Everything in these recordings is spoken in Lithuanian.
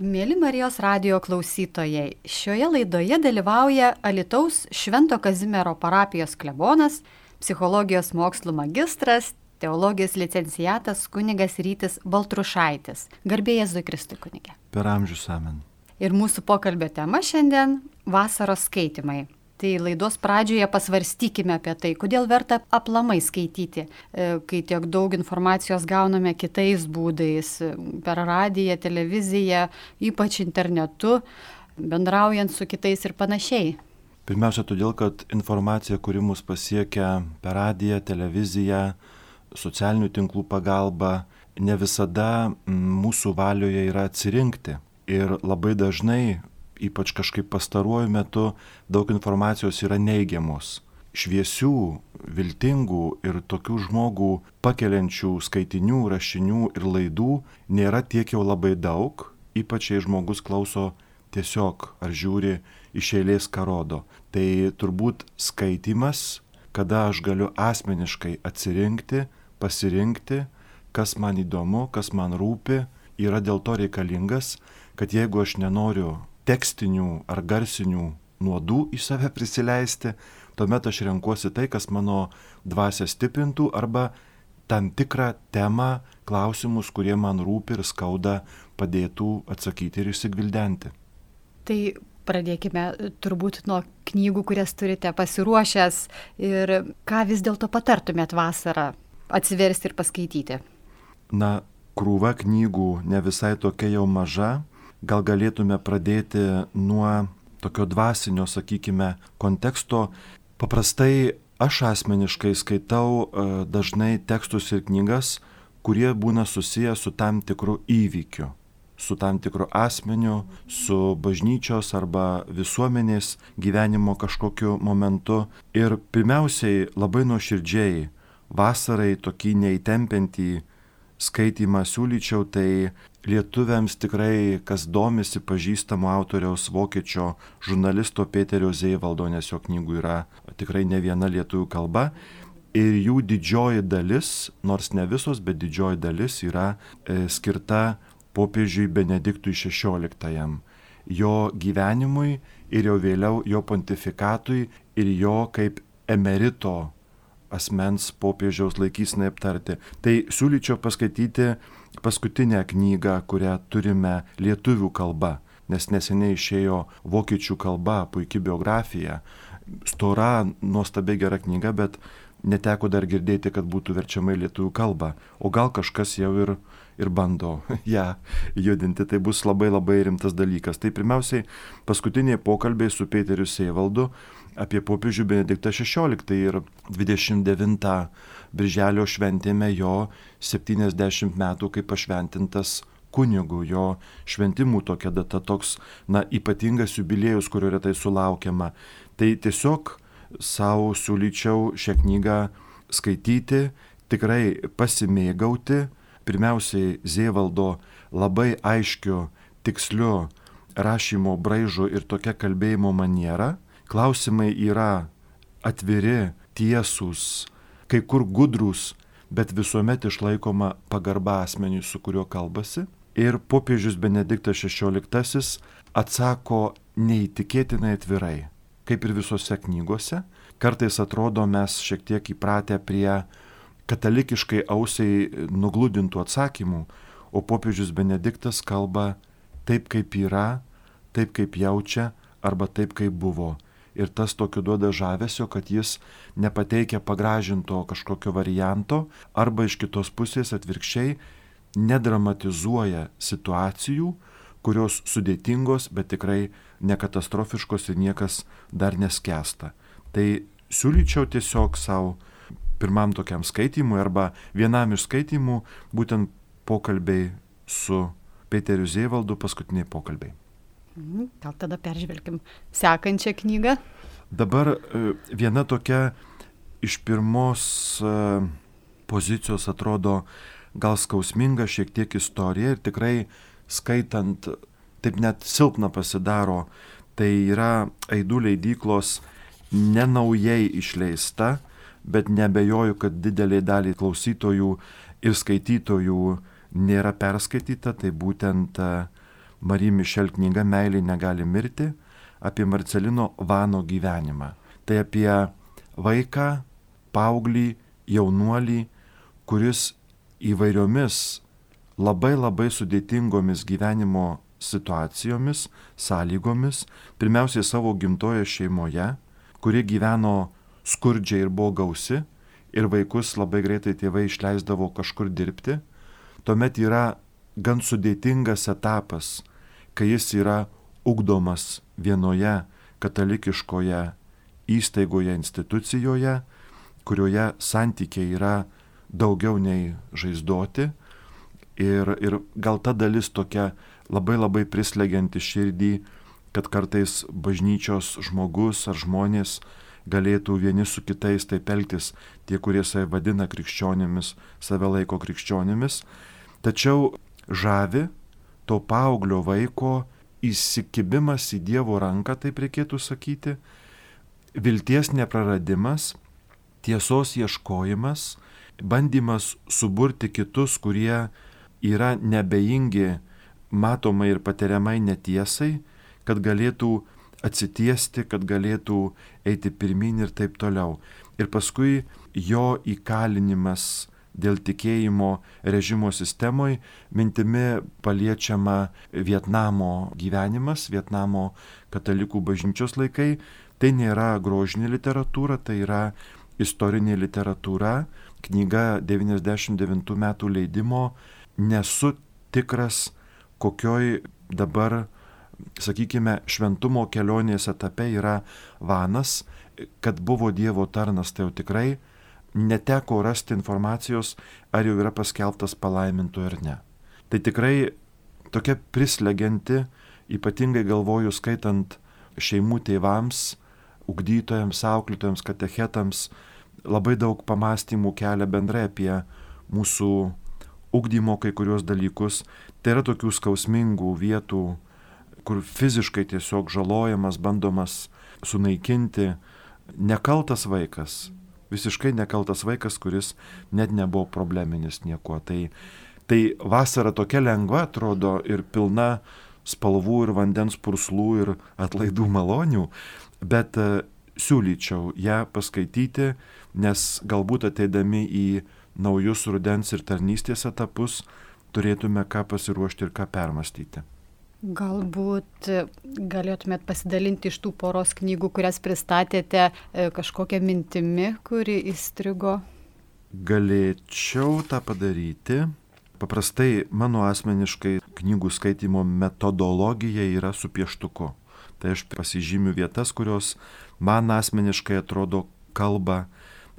Mėly Marijos radio klausytojai, šioje laidoje dalyvauja Alitaus Švento Kazimiero parapijos klebonas, psichologijos mokslų magistras, teologijos licencijatas kunigas Rytis Baltrušaitis. Garbėjas Zukristui kunigė. Per amžius amen. Ir mūsų pokalbio tema šiandien - vasaros skaitimai. Tai laidos pradžioje pasvarstykime apie tai, kodėl verta aplamai skaityti, e, kai tiek daug informacijos gauname kitais būdais - per radiją, televiziją, ypač internetu, bendraujant su kitais ir panašiai. Pirmiausia, todėl, kad informacija, kuri mus pasiekia per radiją, televiziją, socialinių tinklų pagalba, ne visada mūsų valioje yra atsirinkti. Ir labai dažnai ypač kažkaip pastaruoju metu daug informacijos yra neigiamos. Šviesių, viltingų ir tokių žmogų pakeliančių skaitinių, rašinių ir laidų nėra tiek jau labai daug, ypač jei žmogus klauso tiesiog ar žiūri iš eilės karodo. Tai turbūt skaitimas, kada aš galiu asmeniškai atsirinkti, pasirinkti, kas man įdomu, kas man rūpi, yra dėl to reikalingas, kad jeigu aš nenoriu tekstinių ar garsinių nuodų į save prisileisti, tuomet aš renkuosi tai, kas mano dvasę stiprintų arba tam tikrą temą, klausimus, kurie man rūpi ir skauda, padėtų atsakyti ir išsigvildenti. Tai pradėkime turbūt nuo knygų, kurias turite pasiruošęs ir ką vis dėlto patartumėt vasarą atsiversti ir paskaityti. Na, krūva knygų ne visai tokia jau maža, gal galėtume pradėti nuo tokio dvasinio, sakykime, konteksto. Paprastai aš asmeniškai skaitau e, dažnai tekstus ir knygas, kurie būna susiję su tam tikru įvykiu su tam tikru asmeniu, su bažnyčios arba visuomenės gyvenimo kažkokiu momentu. Ir pirmiausiai labai nuoširdžiai vasarai tokį neįtempiantį skaitimą siūlyčiau, tai lietuviams tikrai, kas domisi pažįstamo autoriaus vokiečio žurnalisto Peterio Zeivaldo, nes jo knygų yra tikrai ne viena lietuvių kalba. Ir jų didžioji dalis, nors ne visos, bet didžioji dalis yra e, skirta popiežiui Benediktui XVI, jo gyvenimui ir jau vėliau jo pontifikatui ir jo kaip emerito asmens popiežiaus laikysinai aptarti. Tai siūlyčiau paskaityti paskutinę knygą, kurią turime lietuvių kalba, nes neseniai išėjo vokiečių kalba, puikia biografija, stora, nuostabiai gera knyga, bet neteko dar girdėti, kad būtų verčiama į lietuvių kalbą. O gal kažkas jau ir, ir bando ją judinti, tai bus labai labai rimtas dalykas. Tai pirmiausiai paskutiniai pokalbiai su Peteriu Seivaldu apie popiežių Benediktą XVI ir 29 birželio šventėme jo 70 metų kaip pašventintas kunigu, jo šventimų tokia data toks, na, ypatingas jubiliejus, kurio retai sulaukiama. Tai tiesiog savo siūlyčiau šią knygą skaityti, tikrai pasimėgauti, pirmiausiai Zievaldo labai aiškiu, tiksliu rašymo braižu ir tokia kalbėjimo maniera, klausimai yra atviri, tiesūs, kai kur gudrus, bet visuomet išlaikoma pagarba asmeniui, su kuriuo kalbasi. Ir popiežius Benediktas XVI atsako neįtikėtinai atvirai, kaip ir visose knygose. Kartais atrodo mes šiek tiek įpratę prie katalikiškai ausiai nugludintų atsakymų, o popiežius Benediktas kalba taip, kaip yra, taip, kaip jaučia arba taip, kaip buvo ir tas tokiu duoda žavesio, kad jis nepateikia pagražinto kažkokio varianto arba iš kitos pusės atvirkščiai nedramatizuoja situacijų, kurios sudėtingos, bet tikrai nekatastrofiškos ir niekas dar neskesta. Tai siūlyčiau tiesiog savo pirmam tokiam skaitimui arba vienam iš skaitimų būtent pokalbiai su Peteriu Zievaldu, paskutiniai pokalbiai. Mhm, gal tada peržvelkim sekančią knygą. Dabar e, viena tokia iš pirmos e, pozicijos atrodo gal skausminga šiek tiek istorija ir tikrai skaitant taip net silpna pasidaro. Tai yra Aidų leidyklos nenaujai išleista, bet nebejoju, kad didelė dalį klausytojų ir skaitytojų nėra perskaityta, tai būtent uh, Marija Mišel knyga Meilė negali mirti apie Marcelino Vano gyvenimą. Tai apie vaiką, paauglį, jaunuolį, kuris įvairiomis labai labai sudėtingomis gyvenimo situacijomis, sąlygomis, pirmiausiai savo gimtoje šeimoje, kuri gyveno skurdžiai ir buvo gausi, ir vaikus labai greitai tėvai išleisdavo kažkur dirbti, tuomet yra gan sudėtingas etapas, kai jis yra ugdomas vienoje katalikiškoje įstaigoje, institucijoje, kurioje santykiai yra daugiau nei žaizdoti. Ir, ir gal ta dalis tokia labai labai prislegianti širdį, kad kartais bažnyčios žmogus ar žmonės galėtų vieni su kitais taip elgtis, tie, kurie save vadina krikščionimis, save laiko krikščionimis. Tačiau žavi to paauglio vaiko įsikibimas į Dievo ranką, taip reikėtų sakyti, vilties nepraradimas, tiesos ieškojimas, bandymas suburti kitus, kurie yra nebejingi matomai ir patiriamai netiesai, kad galėtų atsitiesti, kad galėtų eiti pirmin ir taip toliau. Ir paskui jo įkalinimas dėl tikėjimo režimo sistemoje, mintimi paliečiama Vietnamo gyvenimas, Vietnamo katalikų bažnyčios laikai. Tai nėra grožinė literatūra, tai yra istorinė literatūra, knyga 99 metų leidimo. Nesu tikras, kokioj dabar, sakykime, šventumo kelionės etape yra Vanas, kad buvo Dievo tarnas, tai jau tikrai neteko rasti informacijos, ar jau yra paskelbtas palaimintų ar ne. Tai tikrai tokia prislegianti, ypatingai galvoju skaitant šeimų tėvams, ugdytojams, auklėtojams, katechetams, labai daug pamastymų kelia bendrai apie mūsų ugdymo kai kurios dalykus. Tai yra tokių skausmingų vietų, kur fiziškai tiesiog žalojamas, bandomas sunaikinti nekaltas vaikas, visiškai nekaltas vaikas, kuris net nebuvo probleminis niekuo. Tai, tai vasara tokia lengva atrodo ir pilna spalvų ir vandens purslų ir atlaidų malonių, bet e, siūlyčiau ją paskaityti, nes galbūt ateidami į naujus rudens ir tarnystės etapus turėtume ką pasiruošti ir ką permastyti. Galbūt galėtumėt pasidalinti iš tų poros knygų, kurias pristatėte, e, kažkokią mintimi, kuri įstrigo? Galėčiau tą padaryti. Paprastai mano asmeniškai knygų skaitimo metodologija yra su pieštuku. Tai aš pasižymiu vietas, kurios man asmeniškai atrodo kalba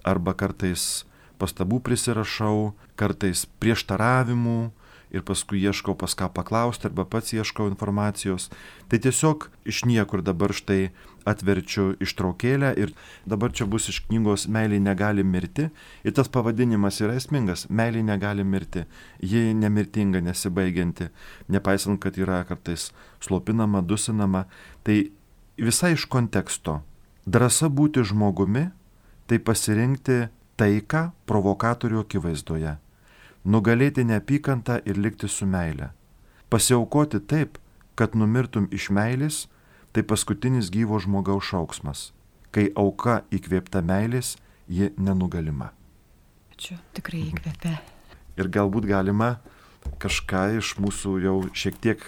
arba kartais pastabų prisirašau, kartais prieštaravimų, ir paskui ieškau pas ką paklausti arba pats ieškau informacijos. Tai tiesiog iš niekur dabar štai atverčiu ištraukėlę ir dabar čia bus iš knygos Meilė negali mirti. Ir tas pavadinimas yra esmingas - Meilė negali mirti. Ji nemirtinga, nesibaigianti, nepaisant, kad yra kartais slopinama, dusinama. Tai visai iš konteksto. Drąsa būti žmogumi - tai pasirinkti taiką provokatorių akivaizdoje nugalėti neapykantą ir likti su meile. Pasiaukoti taip, kad numirtum iš meilės, tai paskutinis gyvo žmogaus šauksmas. Kai auka įkvėpta meilės, ji nenugalima. Ačiū, tikrai įkvėpė. Ir galbūt galima kažką iš mūsų jau šiek tiek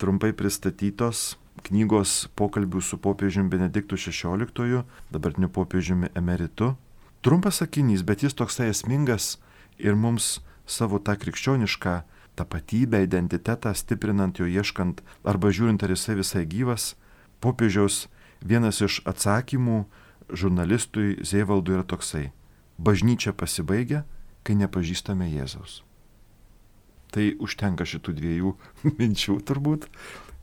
trumpai pristatytos knygos pokalbių su popiežiumi Benediktu XVI, dabartiniu popiežiumi emeritu. Trumpas sakinys, bet jis toksai esmingas ir mums savo tą krikščionišką tapatybę, identitetą, stiprinant jo ieškant arba žiūrint, ar jisai visai gyvas, popiežiaus vienas iš atsakymų žurnalistui Zėvaldui yra toksai. Bažnyčia pasibaigia, kai nepažįstame Jėzaus. Tai užtenka šitų dviejų minčių turbūt.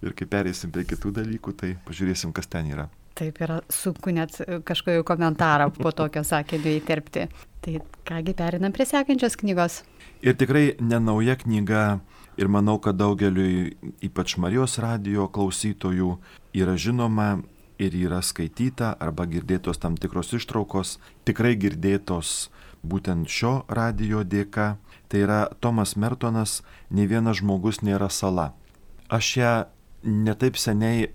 Ir kai perėsim prie kitų dalykų, tai pažiūrėsim, kas ten yra. Taip yra sunku net kažkokį komentarą po tokio sakinio įterpti. Tai kągi perinam prie sekančios knygos. Ir tikrai nenauja knyga ir manau, kad daugeliui, ypač Marijos radio klausytojų, yra žinoma ir yra skaityta arba girdėtos tam tikros ištraukos, tikrai girdėtos būtent šio radio dėka. Tai yra Tomas Mertonas, ne vienas žmogus nėra sala. Aš ją netaip seniai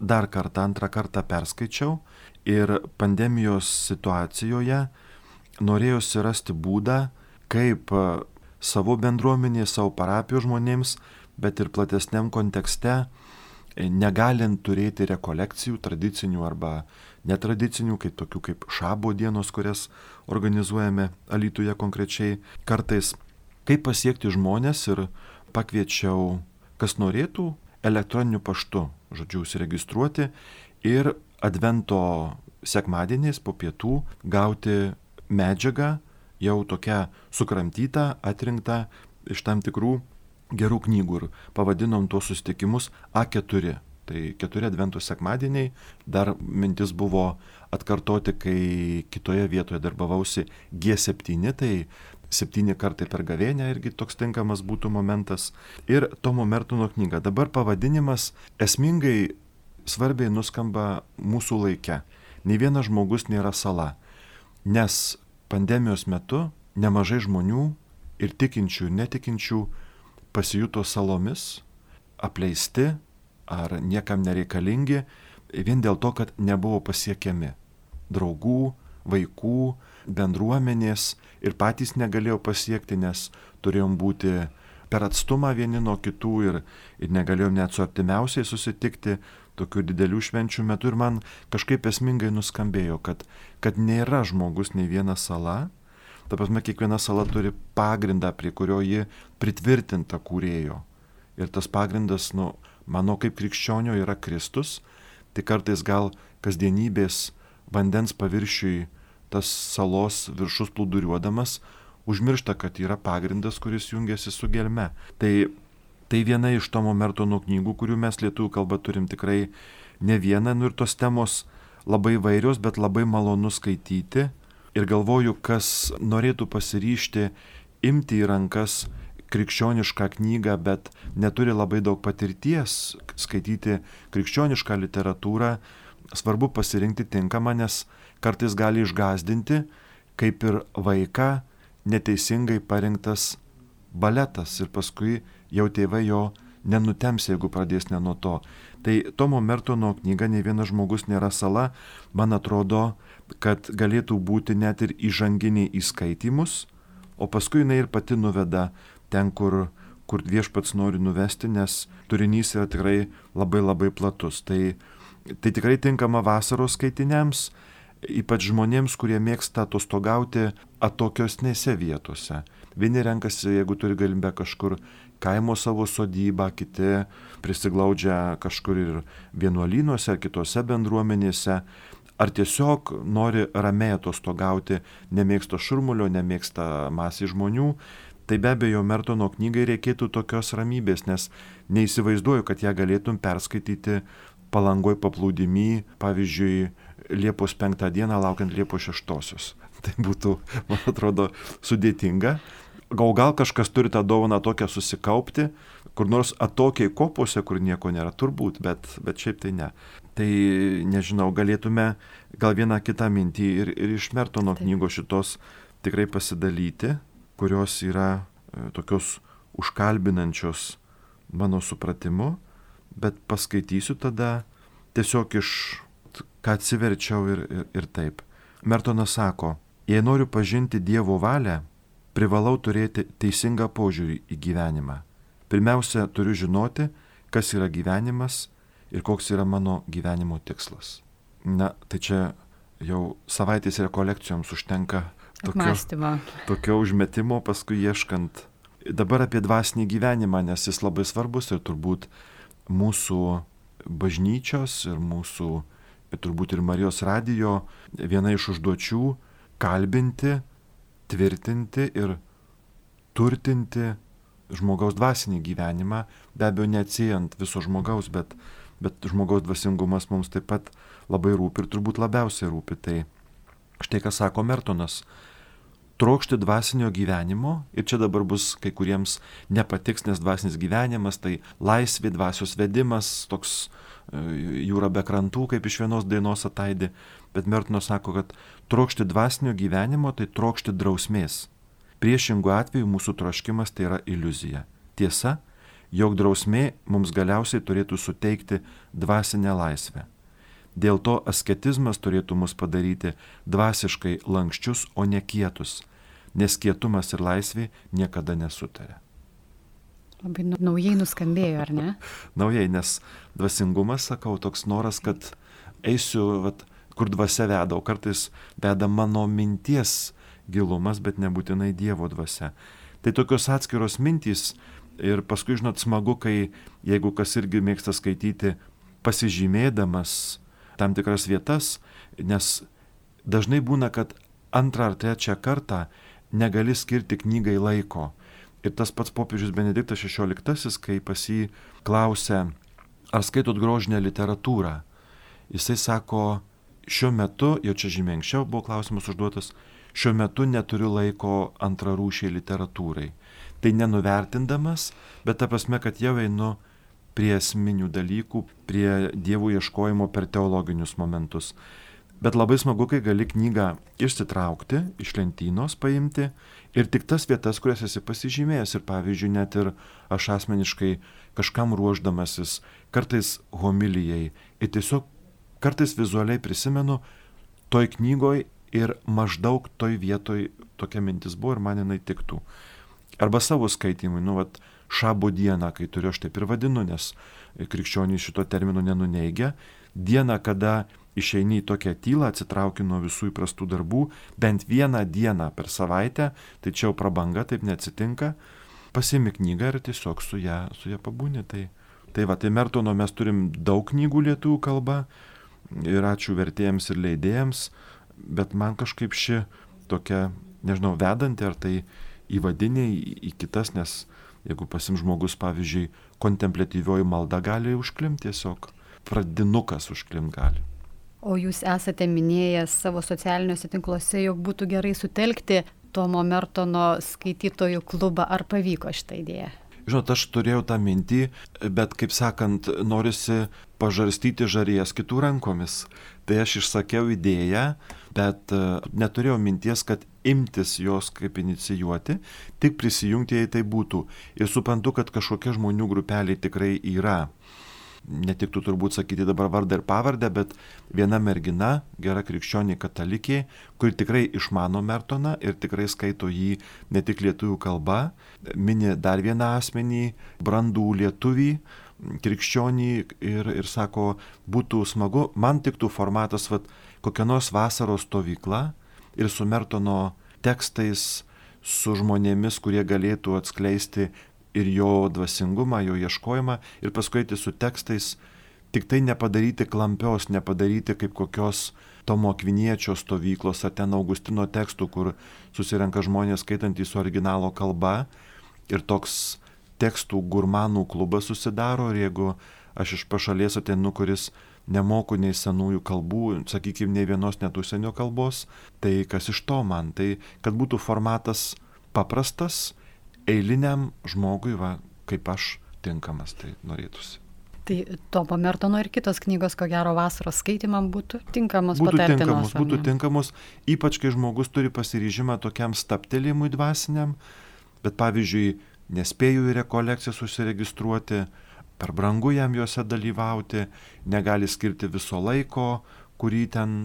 dar kartą, antrą kartą perskaičiau ir pandemijos situacijoje norėjosi rasti būdą, kaip savo bendruomenė, savo parapijos žmonėms, bet ir platesniam kontekste, negalint turėti rekolekcijų, tradicinių arba netradicinių, kaip tokių kaip šabo dienos, kurias organizuojame Alytuje konkrečiai. Kartais, kaip pasiekti žmonės ir pakviečiau, kas norėtų, elektroniniu paštu, žodžiu, užsiregistruoti ir advento sekmadieniais po pietų gauti medžiagą, jau tokia sukramtyta, atrinkta iš tam tikrų gerų knygų ir pavadinom tuos susitikimus A4. Tai keturi adventų sekmadieniai, dar mintis buvo atkartoti, kai kitoje vietoje darbavausi G7, tai septyni kartai per gavėnę irgi toks tinkamas būtų momentas. Ir Tomo Mertono knyga. Dabar pavadinimas esmingai svarbiai nuskamba mūsų laike. Ne vienas žmogus nėra sala. Nes pandemijos metu nemažai žmonių ir tikinčių, netikinčių pasijuto salomis, apleisti ar niekam nereikalingi, vien dėl to, kad nebuvo pasiekiami draugų, vaikų, bendruomenės ir patys negalėjo pasiekti, nes turėjom būti per atstumą vieni nuo kitų ir, ir negalėjom net su artimiausiai susitikti tokių didelių švenčių metu. Ir man kažkaip esmingai nuskambėjo, kad, kad nėra žmogus nei viena sala, Ta prasme, kiekviena sala turi pagrindą, prie kurio ji pritvirtinta kūrėjo. Ir tas pagrindas, nu, mano kaip krikščionio yra Kristus, tai kartais gal kasdienybės vandens paviršiui tas salos viršus plūduriuodamas užmiršta, kad yra pagrindas, kuris jungiasi su gelme. Tai, tai viena iš Tomo Mertono knygų, kurių mes lietuvių kalbą turim tikrai ne vieną, nu ir tos temos labai vairios, bet labai malonu skaityti ir galvoju, kas norėtų pasiryšti imti į rankas krikščionišką knygą, bet neturi labai daug patirties skaityti krikščionišką literatūrą, svarbu pasirinkti tinkamą, nes kartais gali išgazdinti, kaip ir vaiką neteisingai parinktas baletas ir paskui jau tėvai jo nenutems, jeigu pradės ne nuo to. Tai Tomo Mertono knyga Ne vienas žmogus nėra sala, man atrodo, kad galėtų būti net ir įžanginiai įskaitimus, o paskui jinai ir pati nuveda ten, kur, kur viešpats nori nuvesti, nes turinys yra tikrai labai labai platus. Tai, tai tikrai tinkama vasaros skaitiniams, ypač žmonėms, kurie mėgsta atostogauti atokiosnėse vietose. Vieni renkasi, jeigu turi galimybę kažkur kaimo savo sodybą, kiti prisiglaudžia kažkur ir vienuolynuose kitose bendruomenėse, ar tiesiog nori ramiai atostogauti, nemėgsta šurmulio, nemėgsta masį žmonių, tai be abejo Mertono knygai reikėtų tokios ramybės, nes neįsivaizduoju, kad ją galėtum perskaityti palangoj paplūdimy, pavyzdžiui, Liepos 5 dieną laukiant Liepos 6. Tai būtų, man atrodo, sudėtinga. Gal gal kažkas turi tą dovaną tokią susikaupti, kur nors atokiai kopose, kur nieko nėra, turbūt, bet, bet šiaip tai ne. Tai nežinau, galėtume gal vieną kitą mintį ir, ir iš Mertono knygos šitos tikrai pasidalyti, kurios yra e, tokios užkalbinančios mano supratimu, bet paskaitysiu tada tiesiog iš, ką atsiverčiau ir, ir, ir taip. Mertonas sako, jei noriu pažinti Dievo valią, privalau turėti teisingą požiūrį į gyvenimą. Pirmiausia, turiu žinoti, kas yra gyvenimas ir koks yra mano gyvenimo tikslas. Na, tai čia jau savaitės rekolekcijoms užtenka tokio, tokio užmetimo, paskui ieškant. Dabar apie dvasinį gyvenimą, nes jis labai svarbus ir turbūt mūsų bažnyčios ir mūsų, turbūt ir Marijos radijo viena iš užduočių kalbinti, tvirtinti ir turtinti žmogaus dvasinį gyvenimą, be abejo neatsijant viso žmogaus, bet, bet žmogaus dvasingumas mums taip pat labai rūpi ir turbūt labiausiai rūpi. Tai štai ką sako Mertonas. Trokšti dvasinio gyvenimo ir čia dabar bus kai kuriems nepatiks, nes dvasinis gyvenimas tai laisvė, dvasios vedimas, toks e, jūra be krantų, kaip iš vienos dainos ataidi, bet Mertonas sako, kad trokšti dvasinio gyvenimo tai trokšti drausmės Priešingų atveju mūsų troškimas tai yra iliuzija. Tiesa, jog drausmė mums galiausiai turėtų suteikti dvasinę laisvę. Dėl to asketizmas turėtų mus padaryti dvasiškai lankščius, o ne kietus, nes kietumas ir laisvė niekada nesutarė. Labai nu, naujai nuskambėjo, ar ne? naujai, nes dvasingumas, sakau, toks noras, kad eisiu, vat, kur dvasia veda, o kartais veda mano minties gilumas, bet nebūtinai Dievo dvasia. Tai tokios atskiros mintys ir paskui, žinot, smagu, kai jeigu kas irgi mėgsta skaityti, pasižymėdamas tam tikras vietas, nes dažnai būna, kad antrą ar trečią kartą negali skirti knygai laiko. Ir tas pats popiežius Benediktas XVI, kai pas jį klausė, ar skaitot grožinę literatūrą, jisai sako, šiuo metu, jau čia žymiai anksčiau buvo klausimas užduotas, šiuo metu neturiu laiko antrarūšiai literatūrai. Tai nenuvertindamas, bet ta prasme, kad jau einu prie esminių dalykų, prie dievų ieškojimo per teologinius momentus. Bet labai smagu, kai gali knygą išsitraukti, iš lentynos paimti ir tik tas vietas, kurias esi pasižymėjęs. Ir pavyzdžiui, net ir aš asmeniškai kažkam ruoždamasis, kartais homilijai ir tiesiog kartais vizualiai prisimenu, toj knygoj ir maždaug toj vietoj tokia mintis buvo ir man jinai tiktų. Arba savo skaitimui, nu, vat, šabo dieną, kai turiu aš taip ir vadinu, nes krikščionys šito termino nenuneigia, diena, kada išeini į tokią tylą, atsitrauki nuo visų įprastų darbų, bent vieną dieną per savaitę, tai čia jau prabanga, taip neatsitinka, pasiemi knygą ir tiesiog su ją, su ją pabūni. Tai, tai va, tai Mertono mes turim daug knygų lietuvių kalba ir ačiū vertėjams ir leidėjams bet man kažkaip ši tokia, nežinau, vedanti ar tai įvadinė į, į kitas, nes jeigu pasim žmogus, pavyzdžiui, kontemplatyvioji malda gali užklimti tiesiog, pradinukas užklimti gali. O jūs esate minėjęs savo socialiniuose tinkluose, jog būtų gerai sutelkti Tomo Mertono skaitytojų klubą. Ar pavyko šitą idėją? Žinot, aš turėjau tą mintį, bet, kaip sakant, norisi pažarstyti žarijas kitų rankomis. Tai aš išsakiau idėją, bet e, neturėjau minties, kad imtis jos kaip inicijuoti, tik prisijungti, jei tai būtų. Ir suprantu, kad kažkokia žmonių grupelė tikrai yra netiktų turbūt sakyti dabar vardą ir pavardę, bet viena mergina, gera krikščionė katalikė, kuri tikrai išmano Mertoną ir tikrai skaito jį ne tik lietuvių kalba, mini dar vieną asmenį, brandų lietuvį, krikščionį ir, ir sako, būtų smagu, man tiktų formatas, vat, kokia nors vasaros stovykla ir su Mertono tekstais, su žmonėmis, kurie galėtų atskleisti ir jo dvasingumą, jo ieškojimą ir paskui eiti su tekstais, tik tai nepadaryti klampios, nepadaryti kaip kokios Tomo Akviniečio stovyklos ar ten Augustino tekstų, kur susirenka žmonės skaitantys su originalo kalba ir toks tekstų gurmanų klubas susidaro ir jeigu aš iš pašalies atenu, kuris nemoku nei senųjų kalbų, sakykime, nei vienos net užsienio kalbos, tai kas iš to man? Tai kad būtų formatas paprastas, eiliniam žmogui, va, kaip aš, tinkamas, tai norėtųsi. Tai Tomo Mertono ir kitos knygos, ko gero, vasaros skaitimam būtų tinkamos. Būtų tinkamos, būtų tinkamos, ypač kai žmogus turi pasiryžimą tokiam staptelėjimui dvasiniam, bet pavyzdžiui, nespėjų į rekolekcijas užsiregistruoti, per brangu jam juose dalyvauti, negali skirti viso laiko, kurį ten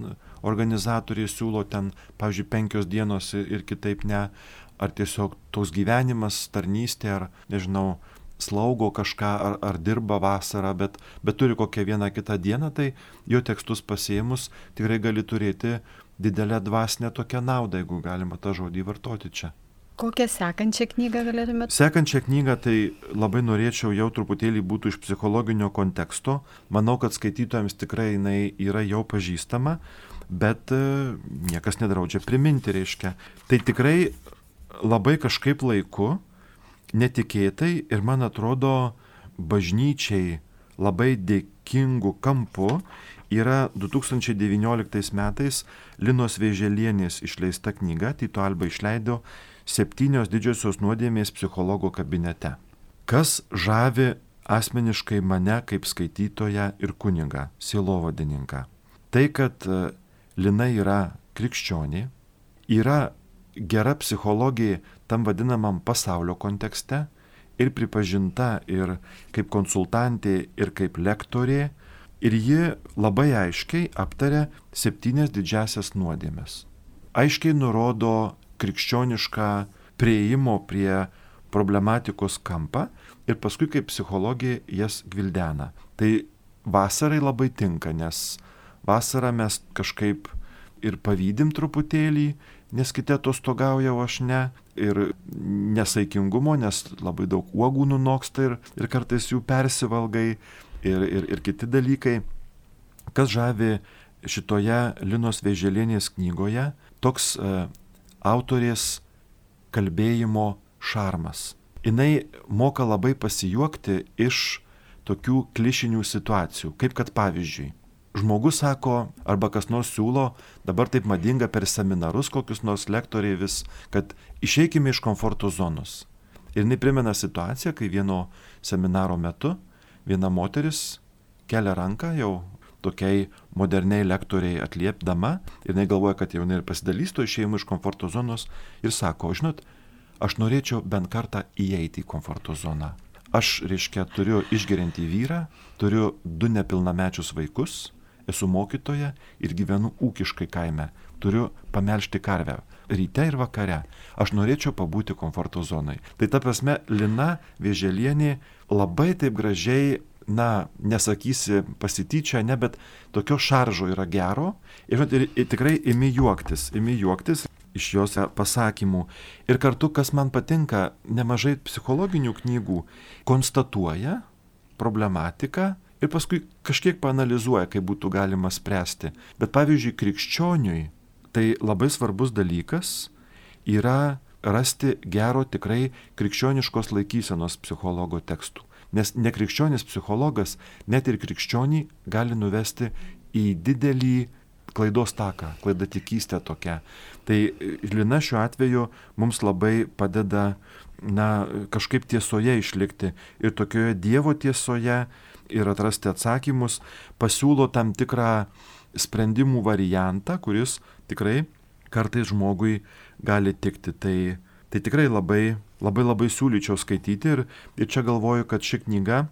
organizatoriai siūlo, ten, pavyzdžiui, penkios dienos ir kitaip ne, ar tiesiog toks gyvenimas, tarnystė, ar nežinau, slaugo kažką, ar, ar dirba vasarą, bet, bet turi kokią vieną kitą dieną, tai jo tekstus pasiemus tikrai gali turėti didelę dvasinę tokią naudą, jeigu galima tą žodį vartoti čia. Kokią sekančią knygą galėtumėte? Sekančią knygą tai labai norėčiau jau truputėlį būtų iš psichologinio konteksto. Manau, kad skaitytojams tikrai jinai yra jau pažįstama, bet e, niekas nedraudžia priminti, reiškia. Tai tikrai labai kažkaip laiku, netikėtai ir man atrodo bažnyčiai labai dėkingų kampų yra 2019 metais Linos Vėželienės išleista knyga, Tito Alba išleido septynios didžiosios nuodėmės psichologo kabinete. Kas žavi asmeniškai mane kaip skaitytoją ir kunigą, silovadininką? Tai, kad e, Lina yra krikščionė, yra gera psichologija tam vadinamam pasaulio kontekste ir pripažinta ir kaip konsultantė, ir kaip lektorė. Ir ji labai aiškiai aptarė septynias didžiasias nuodėmes. Aiškiai nurodo krikščionišką prieimo prie problematikos kampą ir paskui kaip psichologija jas gvildena. Tai vasarai labai tinka, nes vasarą mes kažkaip ir pavydim truputėlį, nes kiti atostogauja, o aš ne. Ir nesaikingumo, nes labai daug uogų nunoksta ir, ir kartais jų persivalgai ir, ir, ir kiti dalykai. Kas žavi šitoje Linos Veželienės knygoje, toks e, autorės kalbėjimo šarmas. Jis moka labai pasijuokti iš tokių klišinių situacijų, kaip kad pavyzdžiui, žmogus sako, arba kas nors siūlo, dabar taip madinga per seminarus kokius nors lektoriai vis, kad išeikime iš komforto zonos. Ir jinai primena situaciją, kai vieno seminaro metu viena moteris kelia ranką jau tokiai moderniai lektoriai atliepdama ir jinai galvoja, kad jau jinai ir pasidalys to išėjimo iš komforto zonos ir sako, žinot, aš norėčiau bent kartą įeiti į komforto zoną. Aš, reiškia, turiu išgeriantį vyrą, turiu du nepilnamečius vaikus, esu mokytoja ir gyvenu ūkiškai kaime. Turiu pamelžti karvę ryte ir vakare. Aš norėčiau pabūti komforto zonai. Tai ta prasme, Lina Vėželienė labai taip gražiai na, nesakysi pasityčia, ne, bet tokio šaržo yra gero ir, ir, ir tikrai imi juoktis, imi juoktis iš jos pasakymų. Ir kartu, kas man patinka, nemažai psichologinių knygų konstatuoja problematiką, ir paskui kažkiek panalizuoja, kaip būtų galima spręsti. Bet pavyzdžiui, krikščioniui tai labai svarbus dalykas yra rasti gero tikrai krikščioniškos laikysenos psichologo tekstų. Nes nekrikščionis psichologas net ir krikščionį gali nuvesti į didelį klaidos taką, klaidatikystę tokia. Tai Lina šiuo atveju mums labai padeda na, kažkaip tiesoje išlikti ir tokioje Dievo tiesoje ir atrasti atsakymus, pasiūlo tam tikrą sprendimų variantą, kuris tikrai kartais žmogui gali tikti. Tai, tai tikrai labai, labai labai siūlyčiau skaityti ir, ir čia galvoju, kad ši knyga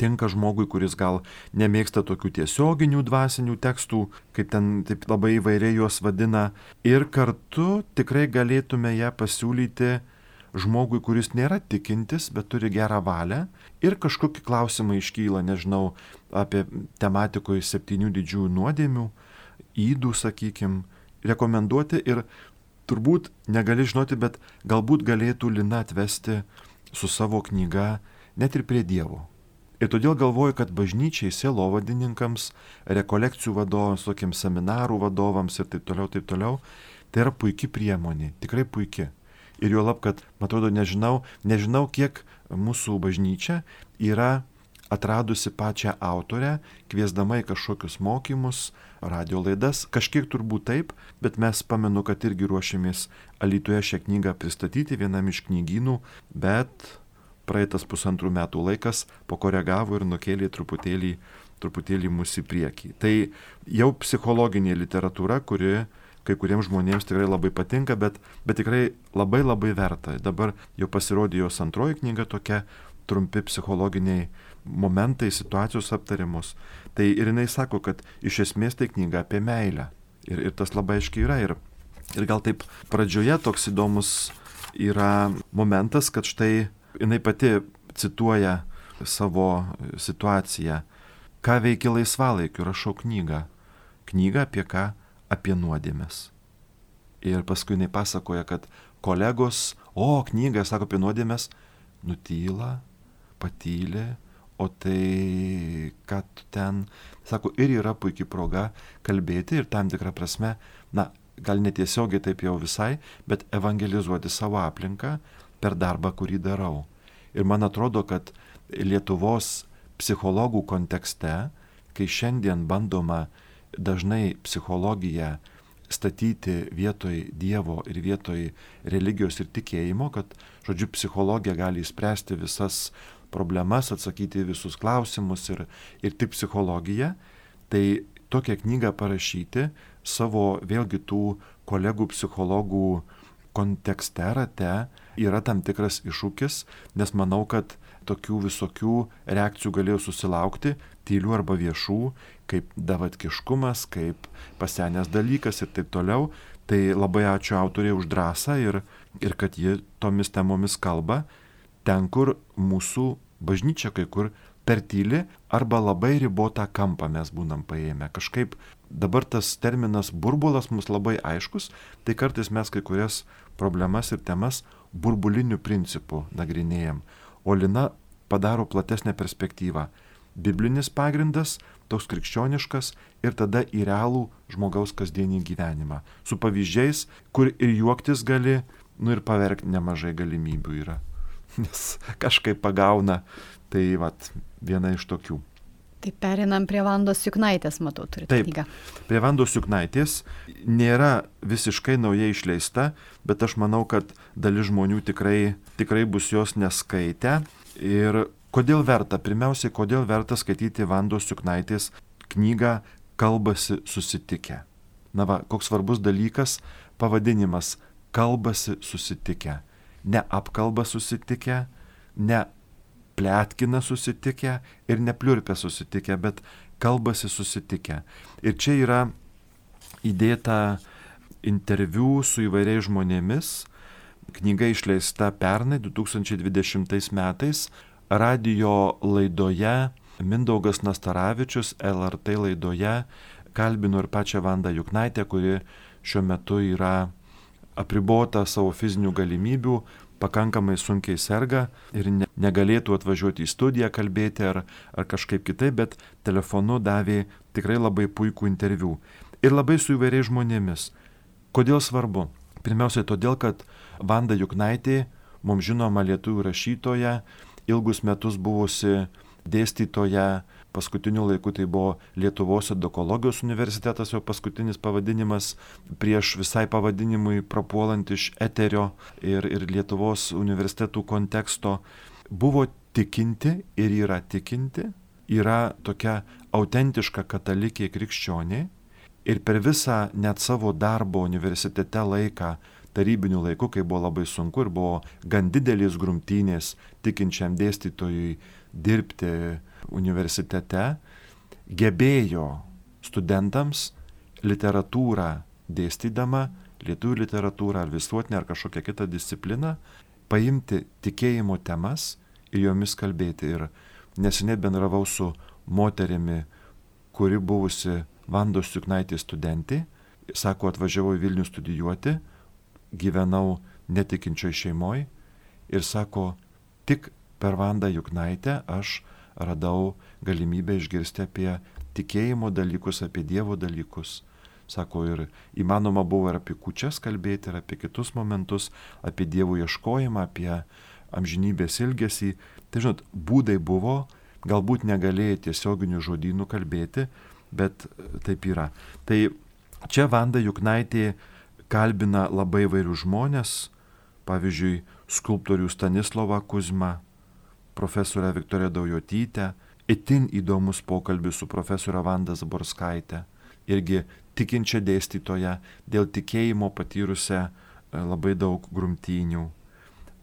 tinka žmogui, kuris gal nemėgsta tokių tiesioginių dvasinių tekstų, kaip ten taip labai įvairiai juos vadina. Ir kartu tikrai galėtume ją pasiūlyti žmogui, kuris nėra tikintis, bet turi gerą valią ir kažkokį klausimą iškyla, nežinau, apie tematikoje septynių didžiųjų nuodėmių, įdų, sakykim, rekomenduoti ir turbūt negali žinoti, bet galbūt galėtų Lina atvesti su savo knyga net ir prie Dievo. Ir todėl galvoju, kad bažnyčiai, sielovadininkams, rekolekcijų vadovams, tokiam seminarų vadovams ir taip toliau, taip toliau, tai yra puikia priemonė, tikrai puikia. Ir jo lab, kad, man atrodo, nežinau, nežinau, kiek mūsų bažnyčia yra atradusi pačią autorę, kviesdama į kažkokius mokymus, radio laidas, kažkiek turbūt taip, bet mes pamenu, kad irgi ruošiamės Alitoje šią knygą pristatyti vienam iš knygynų, bet praeitas pusantrų metų laikas pakoregavo ir nukėlė truputėlį, truputėlį mūsų į priekį. Tai jau psichologinė literatūra, kuri kai kuriems žmonėms tikrai labai patinka, bet, bet tikrai labai labai verta. Dabar jau pasirodė jos antroji knyga tokia, trumpi psichologiniai momentai, situacijos aptariamos. Tai ir jinai sako, kad iš esmės tai knyga apie meilę. Ir, ir tas labai aiškiai yra. Ir, ir gal taip pradžioje toks įdomus yra momentas, kad štai jinai pati cituoja savo situaciją. Ką veikia laisvalaikiu, rašau knygą. Knygą apie ką? Apie nuodėmės. Ir paskui jinai pasakoja, kad kolegos, o knyga, sako apie nuodėmės, nutyla, patylė, o tai, kad ten, sako, ir yra puikia proga kalbėti ir tam tikrą prasme, na, gal netiesiogiai taip jau visai, bet evangelizuoti savo aplinką per darbą, kurį darau. Ir man atrodo, kad Lietuvos psichologų kontekste, kai šiandien bandoma dažnai psichologiją statyti vietoj Dievo ir vietoj religijos ir tikėjimo, kad, žodžiu, psichologija gali įspręsti visas problemas, atsakyti visus klausimus ir, ir tik psichologija, tai tokią knygą parašyti savo vėlgi tų kolegų psichologų kontekste rate yra tam tikras iššūkis, nes manau, kad tokių visokių reakcijų galėjau susilaukti, tylių arba viešų, kaip davatkiškumas, kaip pasenęs dalykas ir taip toliau. Tai labai ačiū autoriai už drąsą ir, ir kad ji tomis temomis kalba, ten, kur mūsų bažnyčia kai kur per tyli arba labai ribotą kampą mes būnam paėmę. Kažkaip dabar tas terminas burbulas mums labai aiškus, tai kartais mes kai kurias problemas ir temas burbuliniu principu nagrinėjam. O Lina padaro platesnę perspektyvą. Biblinis pagrindas, toks krikščioniškas ir tada į realų žmogaus kasdienį gyvenimą. Su pavyzdžiais, kur ir juoktis gali, nu ir paverkti nemažai galimybių yra. Nes kažkaip pagauna, tai vat, viena iš tokių. Tai perinam prie Vandos Juknaitės, matau, turite Taip, knygą. Prie Vandos Juknaitės nėra visiškai naujai išleista, bet aš manau, kad dalis žmonių tikrai, tikrai bus jos neskaitę. Ir kodėl verta? Pirmiausiai, kodėl verta skaityti Vandos Juknaitės knygą Kalbasi susitikę. Na va, koks svarbus dalykas pavadinimas - Kalbasi susitikę. Ne apkalba susitikę, ne plėtkina susitikę ir nepliurpia susitikę, bet kalbasi susitikę. Ir čia yra įdėta interviu su įvairiais žmonėmis. Knyga išleista pernai 2020 metais. Radio laidoje Mindaugas Nastaravičius LRT laidoje kalbino ir pačią Vandą Juknaitę, kuri šiuo metu yra apribota savo fizinių galimybių, pakankamai sunkiai serga ir ne, negalėtų atvažiuoti į studiją kalbėti ar, ar kažkaip kitaip, bet telefonu davė tikrai labai puikų interviu. Ir labai su įvairiais žmonėmis. Kodėl svarbu? Pirmiausiai todėl, kad Vanda Juknaitė, mums žinoma lietuvių rašytoja, ilgus metus buvusi dėstytoja paskutiniu laiku tai buvo Lietuvos edukologijos universitetas, jo paskutinis pavadinimas, prieš visai pavadinimui prapuolant iš eterio ir, ir Lietuvos universitetų konteksto, buvo tikinti ir yra tikinti, yra tokia autentiška katalikė krikščionė ir per visą net savo darbo universitete laiką tarybinių laikų, kai buvo labai sunku ir buvo gan didelis grumtynės tikinčiam dėstytojui dirbti universitete, gebėjo studentams literatūrą dėstydama, lietuvių literatūrą ar visuotinę ar kažkokią kitą discipliną, paimti tikėjimo temas ir jomis kalbėti. Ir neseniai bendravau su moterimi, kuri buvusi Vandos Juknaitės studentė, sako, atvažiavau į Vilnių studijuoti, gyvenau netikinčioj šeimoje ir sako, tik per Vandą Juknaitę aš radau galimybę išgirsti apie tikėjimo dalykus, apie Dievo dalykus. Sako, ir įmanoma buvo ir apie kučias kalbėti, ir apie kitus momentus, apie Dievo ieškojimą, apie amžinybės ilgesį. Tai žinot, būdai buvo, galbūt negalėjai tiesioginių žodynų kalbėti, bet taip yra. Tai čia Vanda Juknaitė kalbina labai vairių žmonės, pavyzdžiui, skulptorių Stanislovą Kuzmą, profesorę Viktoriją Daujotytę, itin įdomus pokalbis su profesorė Vanda Zaborskaitė, irgi tikinčia dėstytoja, dėl tikėjimo patyrusią e, labai daug grumtynių.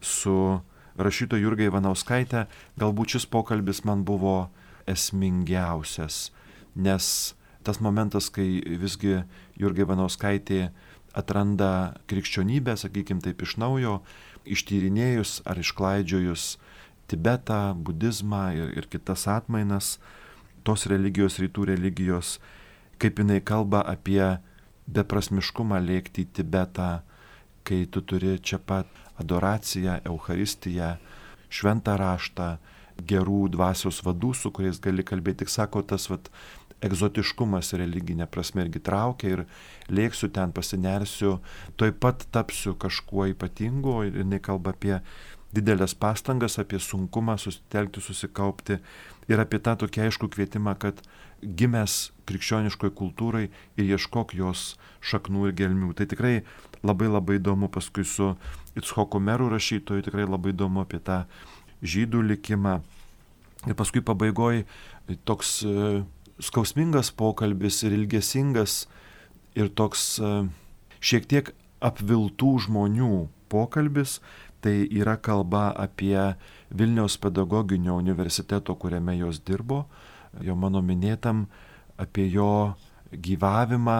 Su rašytoja Jurga Ivanauskaitė galbūt šis pokalbis man buvo esmingiausias, nes tas momentas, kai visgi Jurga Ivanauskaitė atranda krikščionybę, sakykime taip, iš naujo, ištyrinėjus ar išklaidžiojus Tibetą, budizmą ir, ir kitas atmainas, tos religijos, rytų religijos, kaip jinai kalba apie beprasmiškumą lėkti į Tibetą, kai tu turi čia pat adoraciją, Euharistiją, šventą raštą, gerų dvasios vadų, su kuriais gali kalbėti. Tik sako, tas vat, egzotiškumas religinė prasme irgi traukia ir lėksiu ten, pasinersiu, toj pat tapsiu kažkuo ypatingu ir jinai kalba apie didelės pastangas, apie sunkumą susitelkti, susikaupti ir apie tą tokį aišku kvietimą, kad gimęs krikščioniškoje kultūrai ir ieškok jos šaknų ir gelmių. Tai tikrai labai labai įdomu paskui su Itshoko merų rašytoju, tikrai labai įdomu apie tą žydų likimą. Ir paskui pabaigoje toks e, skausmingas pokalbis ir ilgesingas ir toks e, šiek tiek apviltų žmonių pokalbis, tai yra kalba apie Vilniaus pedagoginio universiteto, kuriame jos dirbo, jo mano minėtam, apie jo gyvavimą,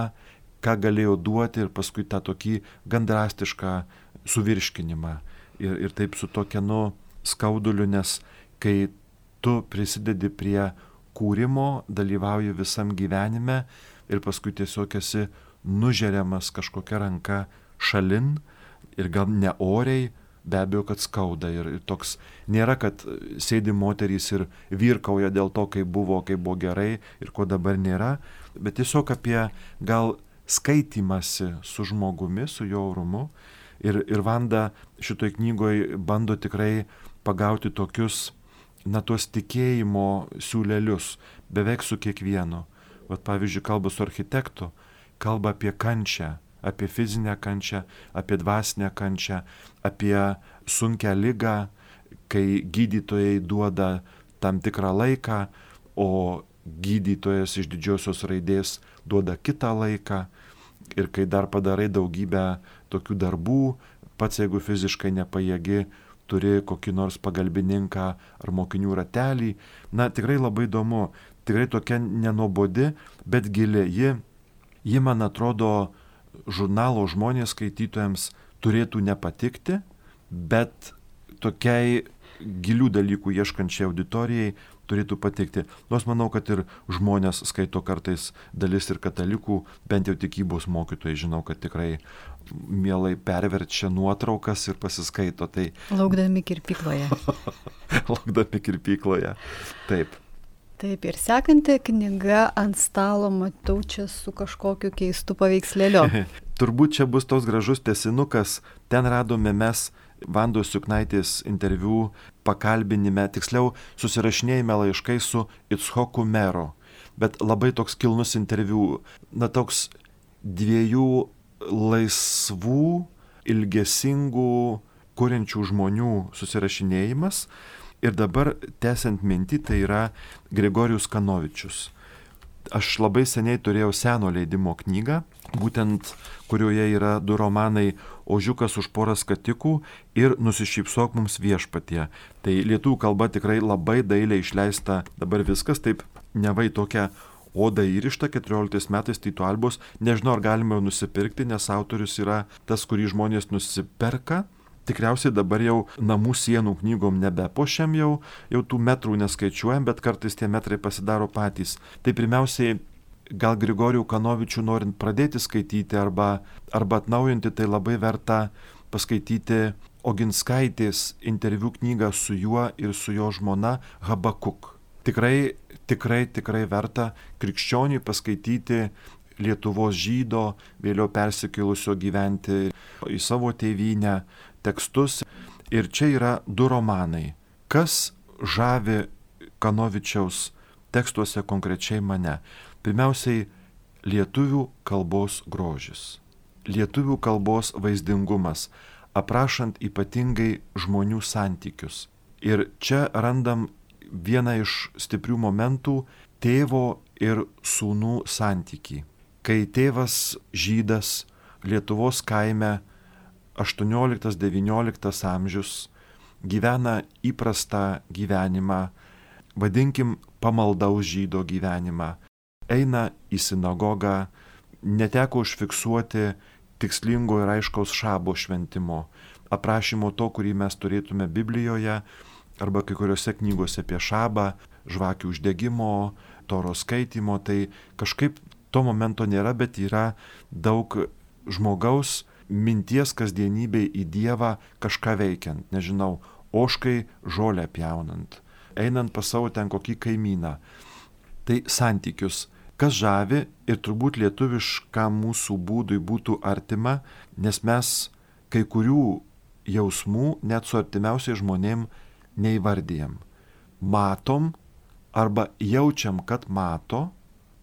ką galėjo duoti ir paskui tą tokį gan drastišką suvirškinimą. Ir, ir taip su tokia, nu, skauduliu, nes kai tu prisidedi prie kūrimo, dalyvauji visam gyvenime ir paskui tiesiog esi nužeriamas kažkokia ranka šalin ir gal neoriai, be abejo, kad skauda. Ir, ir toks nėra, kad sėdi moterys ir virkauja dėl to, kaip buvo, kaip buvo gerai ir ko dabar nėra, bet tiesiog apie gal skaitimasi su žmogumi, su jo orumu. Ir, ir Vanda šitoj knygoje bando tikrai pagauti tokius, na, tuos tikėjimo siūlelius, beveik su kiekvienu. Vat pavyzdžiui, kalba su architektu, kalba apie kančią, apie fizinę kančią, apie dvasinę kančią, apie sunkę lygą, kai gydytojai duoda tam tikrą laiką, o gydytojas iš didžiosios raidės duoda kitą laiką ir kai dar padarai daugybę tokių darbų, pats jeigu fiziškai nepajėgi, turi kokį nors pagalbininką ar mokinių ratelį. Na, tikrai labai įdomu, tikrai tokia nenobodi, bet gili. Ji, ji man atrodo, žurnalo žmonės skaitytojams turėtų nepatikti, bet tokiai gilių dalykų ieškančiai auditorijai turėtų patikti. Nors manau, kad ir žmonės skaito kartais dalis ir katalikų, bent jau tikybos mokytojai, žinau, kad tikrai mielai perverčia nuotraukas ir pasiskaito. Tai... Laukdami kirpykloje. Laukdami kirpykloje. Taip. Taip, ir sekanti knyga ant stalo matau čia su kažkokiu keistu paveikslėliu. Turbūt čia bus toks gražus tesinukas, ten radome mes Vandos Juknaitės interviu pakalbinime, tiksliau susirašinėjime laiškai su Itschoku Mero. Bet labai toks kilnus interviu, na toks dviejų laisvų, ilgesingų, kuriančių žmonių susirašinėjimas Ir dabar, tęsiant mintį, tai yra Grigorijus Kanovičius. Aš labai seniai turėjau seno leidimo knygą, būtent kurioje yra du romanai Ožiukas už porą skatikų ir Nusišypsok mums viešpatie. Tai lietuvių kalba tikrai labai dailiai išleista dabar viskas, taip nevai tokia oda įrišta 14 metais Tyto Albos, nežinau ar galima jau nusipirkti, nes autorius yra tas, kurį žmonės nusiperka Tikriausiai dabar jau namų sienų knygom nebepošiam jau, jau tų metrų neskaičiuojam, bet kartais tie metrai pasidaro patys. Tai pirmiausiai gal Grigorijų Kanovičių norint pradėti skaityti arba, arba atnaujinti, tai labai verta paskaityti Oginskaitės interviu knygą su juo ir su jo žmona Habakuk. Tikrai, tikrai, tikrai verta krikščioniui paskaityti Lietuvos žydo, vėliau persikėlusio gyventi į savo tėvynę, tekstus. Ir čia yra du romanai. Kas žavi Kanovičiaus tekstuose konkrečiai mane? Pirmiausiai, lietuvių kalbos grožis. Lietuvių kalbos vaizdingumas, aprašant ypatingai žmonių santykius. Ir čia randam vieną iš stiprių momentų tėvo ir sūnų santyki. Kai tėvas žydas Lietuvos kaime 18-19 amžius gyvena įprastą gyvenimą, vadinkim pamaldaus žydo gyvenimą, eina į sinagogą, neteko užfiksuoti tikslingo ir aiškaus šabo šventimo, aprašymo to, kurį mes turėtume Biblijoje arba kai kuriuose knygose apie šabą, žvakių uždegimo, toro skaitimo, tai kažkaip to momento nėra, bet yra daug žmogaus minties kasdienybei į Dievą kažką veikiant, nežinau, oškai žolę pjaunant, einant pas savo ten kokį kaimyną. Tai santykius, kas žavi ir turbūt lietuviškam mūsų būdui būtų artima, nes mes kai kurių jausmų net su artimiausiai žmonėm neįvardyjam. Matom arba jaučiam, kad mato,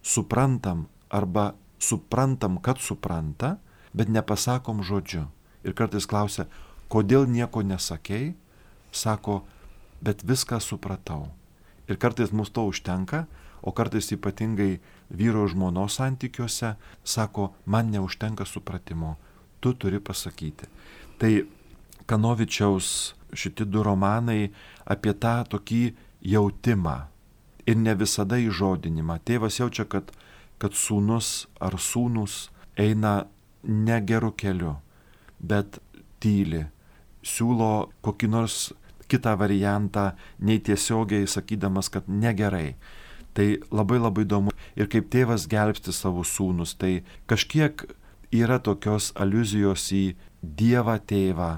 suprantam arba suprantam, kad supranta, bet nepasakom žodžiu. Ir kartais klausia, kodėl nieko nesakėjai, sako, bet viską supratau. Ir kartais mus to užtenka, o kartais ypatingai vyro žmonos santykiuose sako, man neužtenka supratimo, tu turi pasakyti. Tai Kanovičiaus šitie du romanai apie tą tokį jautimą ir ne visada įžodinimą. Tėvas jaučia, kad, kad sūnus ar sūnus eina negeru keliu, bet tyli, siūlo kokį nors kitą variantą, nei tiesiogiai sakydamas, kad negerai. Tai labai labai įdomu. Ir kaip tėvas gelbsti savo sūnus, tai kažkiek yra tokios aluzijos į Dievą tėvą,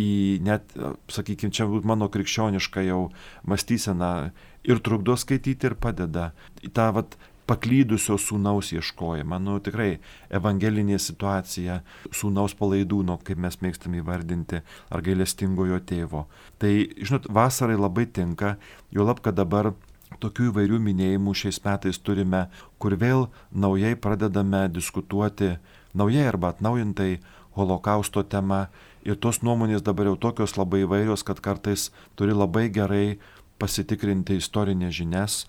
į net, sakykime, čia mano krikščioniška jau mąstysena ir trukdo skaityti ir padeda. Tą vat, paklydusio sūnaus ieškojimą. Nu, tikrai evangelinė situacija sūnaus palaidūno, kaip mes mėgstam įvardinti, ar gailestingojo tėvo. Tai, žinot, vasarai labai tinka, jo lab, kad dabar tokių įvairių minėjimų šiais metais turime, kur vėl naujai pradedame diskutuoti, naujai arba atnaujintai holokausto tema. Ir tos nuomonės dabar jau tokios labai įvairios, kad kartais turi labai gerai pasitikrinti istorinės žinias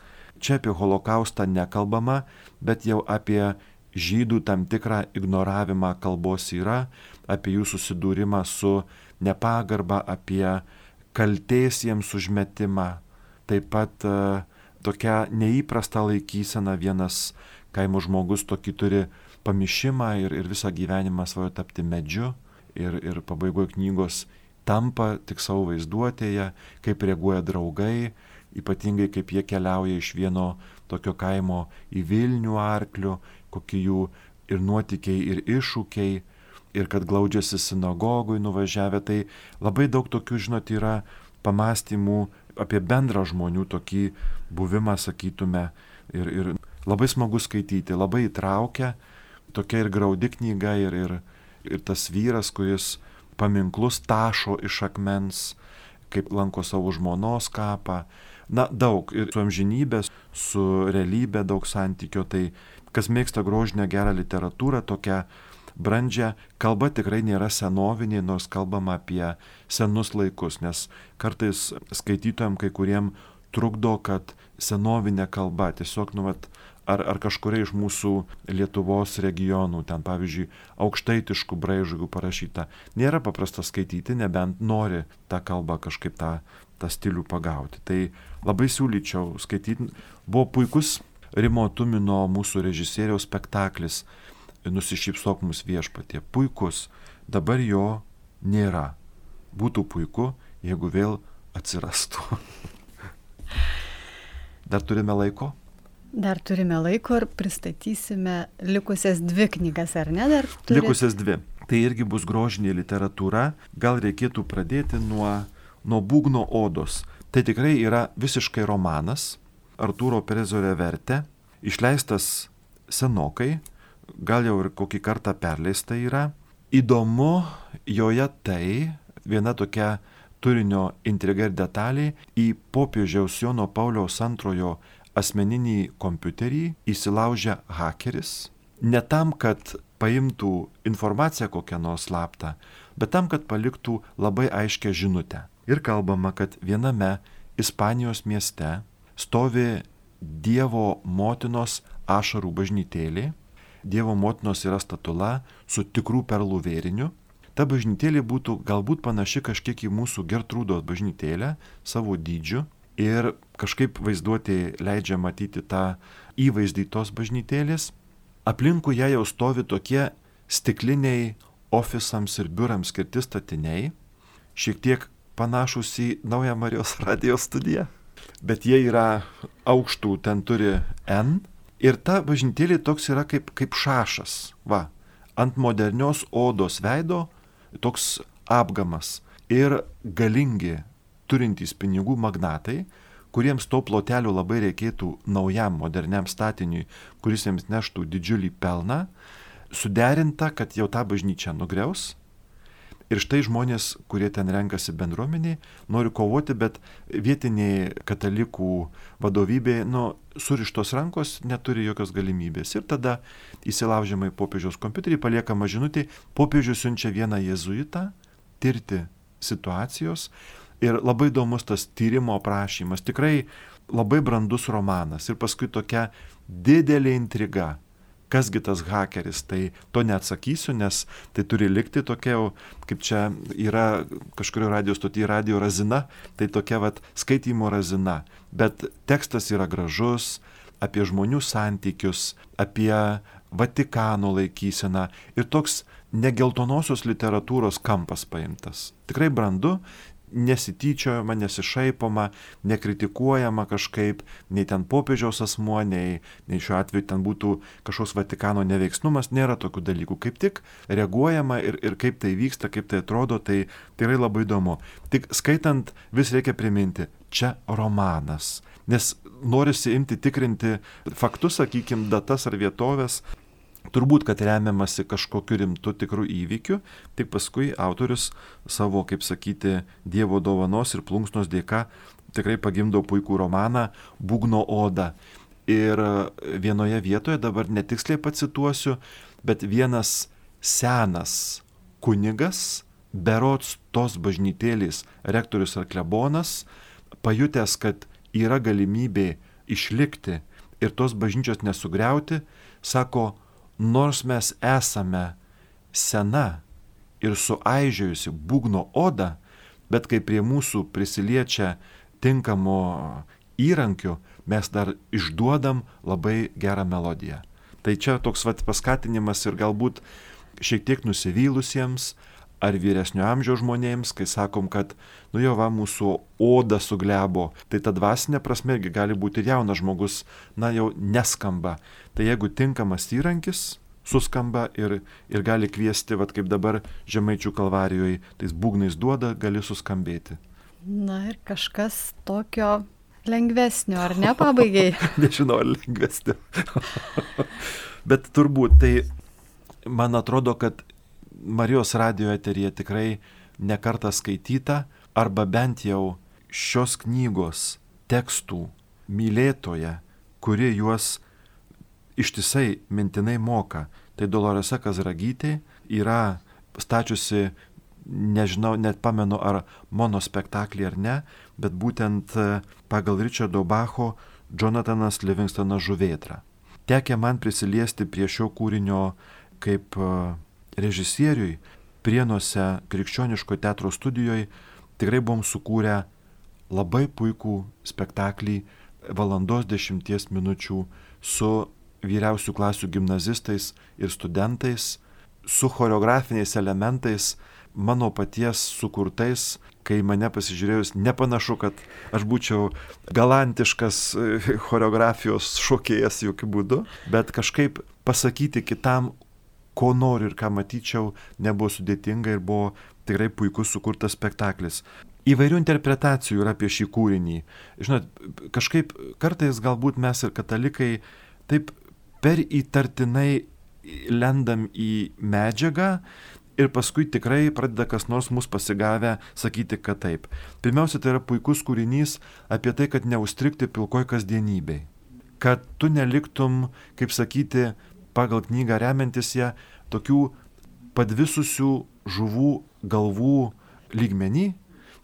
Čia apie holokaustą nekalbama, bet jau apie žydų tam tikrą ignoravimą kalbos yra, apie jų susidūrimą su nepagarba, apie kalties jiems užmetimą. Taip pat uh, tokia neįprasta laikysena vienas kaimo žmogus tokį turi pamišimą ir, ir visą gyvenimą svajo tapti medžiu. Ir, ir pabaigoje knygos tampa tik savo vaizduotėje, kaip reaguoja draugai, ypatingai kaip jie keliauja iš vieno tokio kaimo į Vilnių arklių, kokie jų ir nuotikiai, ir iššūkiai, ir kad glaudžiasi sinagogui nuvažiavę. Tai labai daug tokių, žinot, yra pamastymų apie bendrą žmonių tokį buvimą, sakytume. Ir, ir labai smagu skaityti, labai įtraukia, tokia ir graudi knyga, ir, ir, ir tas vyras, kuris paminklus tašo iš akmens, kaip lanko savo žmonos kapą, na, daug ir su amžinybė, su realybė daug santykio. Tai kas mėgsta grožinę gerą literatūrą, tokią brandžią, kalba tikrai nėra senovinė, nors kalbama apie senus laikus, nes kartais skaitytojams kai kuriem trukdo, kad senovinė kalba tiesiog, nu, vat, ar, ar kažkuria iš mūsų Lietuvos regionų, ten pavyzdžiui, aukštaitiškų braižų parašyta, nėra paprasta skaityti, nebent nori tą kalbą kažkaip tą tą stilių pagauti. Tai labai siūlyčiau skaityti. Buvo puikus Rimo Tumino mūsų režisieriaus spektaklis Nusišypsok mus viešpatie. Puikus. Dabar jo nėra. Būtų puiku, jeigu vėl atsirastų. Dar turime laiko? Dar turime laiko ir pristatysime likusias dvi knygas, ar ne? Dar turit... Likusias dvi. Tai irgi bus grožinė literatūra. Gal reikėtų pradėti nuo nuo būgno odos. Tai tikrai yra visiškai romanas, Artūro Perezorė vertė, išleistas senokai, gal jau ir kokį kartą perleista yra. Įdomu joje tai, viena tokia turinio intriga ir detalė, į popiežiaus Jono Pauliaus antrojo asmeninį kompiuterį įsilaužia hakeris, ne tam, kad paimtų informaciją kokią nors slaptą, bet tam, kad paliktų labai aiškę žinutę ir kalbama, kad viename Ispanijos mieste stovi Dievo motinos ašarų bažnytėlė. Dievo motinos yra statula su tikrų perlų vėriniu. Ta bažnytėlė būtų galbūt panaši kažkiek į mūsų Gertrūdos bažnytėlę savo dydžiu ir kažkaip vaizduoti leidžia matyti tą įvaizdį tos bažnytėlės. Aplinkui ją jau stovi tokie stikliniai ofisams ir biurams skirti statiniai, šiek tiek panašus į naują Marijos radijos studiją, bet jie yra aukštų, ten turi N. Ir ta bažnytėlė toks yra kaip, kaip šašas. Va, ant modernios odos veido toks apgamas. Ir galingi, turintys pinigų magnatai, kuriems to plotelio labai reikėtų naujam moderniam statiniui, kuris jiems neštų didžiulį pelną, suderinta, kad jau tą bažnyčią nugriaus Ir štai žmonės, kurie ten renkasi bendruomeniai, nori kovoti, bet vietiniai katalikų vadovybė, nu, surištos rankos neturi jokios galimybės. Ir tada įsilaužiama į popiežiaus kompiuterį, paliekama žinutė, popiežius siunčia vieną jezuitą tirti situacijos. Ir labai įdomus tas tyrimo aprašymas, tikrai labai brandus romanas. Ir paskui tokia didelė intriga, kasgi tas hakeris, tai to neatsakysiu, nes tai turi likti tokia kaip čia yra kažkurio radio stotyje radio razina, tai tokia vat skaitimo razina. Bet tekstas yra gražus, apie žmonių santykius, apie Vatikano laikyseną ir toks negeltonosios literatūros kampas paimtas. Tikrai brandu nesityčiojama, nesišaipoma, nekritikuojama kažkaip, nei ten popiežiaus asmuo, nei, nei šiuo atveju ten būtų kažkoks Vatikano neveiksnumas, nėra tokių dalykų. Kaip tik reaguojama ir, ir kaip tai vyksta, kaip tai atrodo, tai tikrai labai įdomu. Tik skaitant vis reikia priminti, čia romanas. Nes norisi imti tikrinti faktus, sakykime, datas ar vietovės, Turbūt, kad remiamasi kažkokiu rimtu tikru įvykiu, tik paskui autorius savo, kaip sakyti, Dievo dovanos ir plunksnos dėka tikrai pagimdo puikų romaną Būgno Oda. Ir vienoje vietoje, dabar netiksliai pacituosiu, bet vienas senas kunigas, berots tos bažnytėlės rektorius ar klebonas, pajutęs, kad yra galimybė išlikti ir tos bažnyčios nesugriauti, sako, nors mes esame sena ir suaižėjusi būgno oda, bet kai prie mūsų prisiliečia tinkamo įrankiu, mes dar išduodam labai gerą melodiją. Tai čia toks vat paskatinimas ir galbūt šiek tiek nusivylusiems, ar vyresnio amžiaus žmonėms, kai sakom, kad, nu jo, va, mūsų oda suglebo, tai ta dvasinė prasme irgi gali būti ir jaunas žmogus, na jau neskamba. Tai jeigu tinkamas įrankis, suskamba ir, ir gali kviesti, vad kaip dabar Žemaičių kalvarijoje, tais būgnais duoda, gali suskambėti. Na ir kažkas tokio lengvesnio, ar ne pabaigai? Nežinau, ar lengvesnio. Bet turbūt tai, man atrodo, kad Marijos radio eterija tikrai nekarta skaityta, arba bent jau šios knygos tekstų mylėtoja, kuri juos ištisai mintinai moka. Tai Doloresa Kazragytė yra stačiusi, nežinau, net pamenu ar monospektaklį ar ne, bet būtent e, pagal Richardo Bacho Jonathanas Livingstonas Žuvėtra. Tekė man prisiliesti prie šio kūrinio kaip e, režisieriui, Prienuose krikščioniško teatro studijoje tikrai buvom sukūrę labai puikų spektaklį valandos dešimties minučių su vyriausių klasių gimnazistais ir studentais, su choreografiniais elementais, mano paties sukurtais, kai mane pasižiūrėjus, nepanašu, kad aš būčiau galantiškas e, choreografijos šokėjas jokių būdų, bet kažkaip pasakyti kitam, ko noriu ir ką matyčiau, nebuvo sudėtinga ir buvo tikrai puikus sukurtas spektaklis. Įvairių interpretacijų yra apie šį kūrinį. Žinot, kažkaip kartais galbūt mes ir katalikai taip per įtartinai lendam į medžiagą ir paskui tikrai pradeda kas nors mus pasigavę sakyti, kad taip. Pirmiausia, tai yra puikus kūrinys apie tai, kad neustrikti pilkoj kasdienybei. Kad tu neliktum, kaip sakyti, pagal knygą remiantis ją, tokių padvisusių žuvų galvų lygmenį,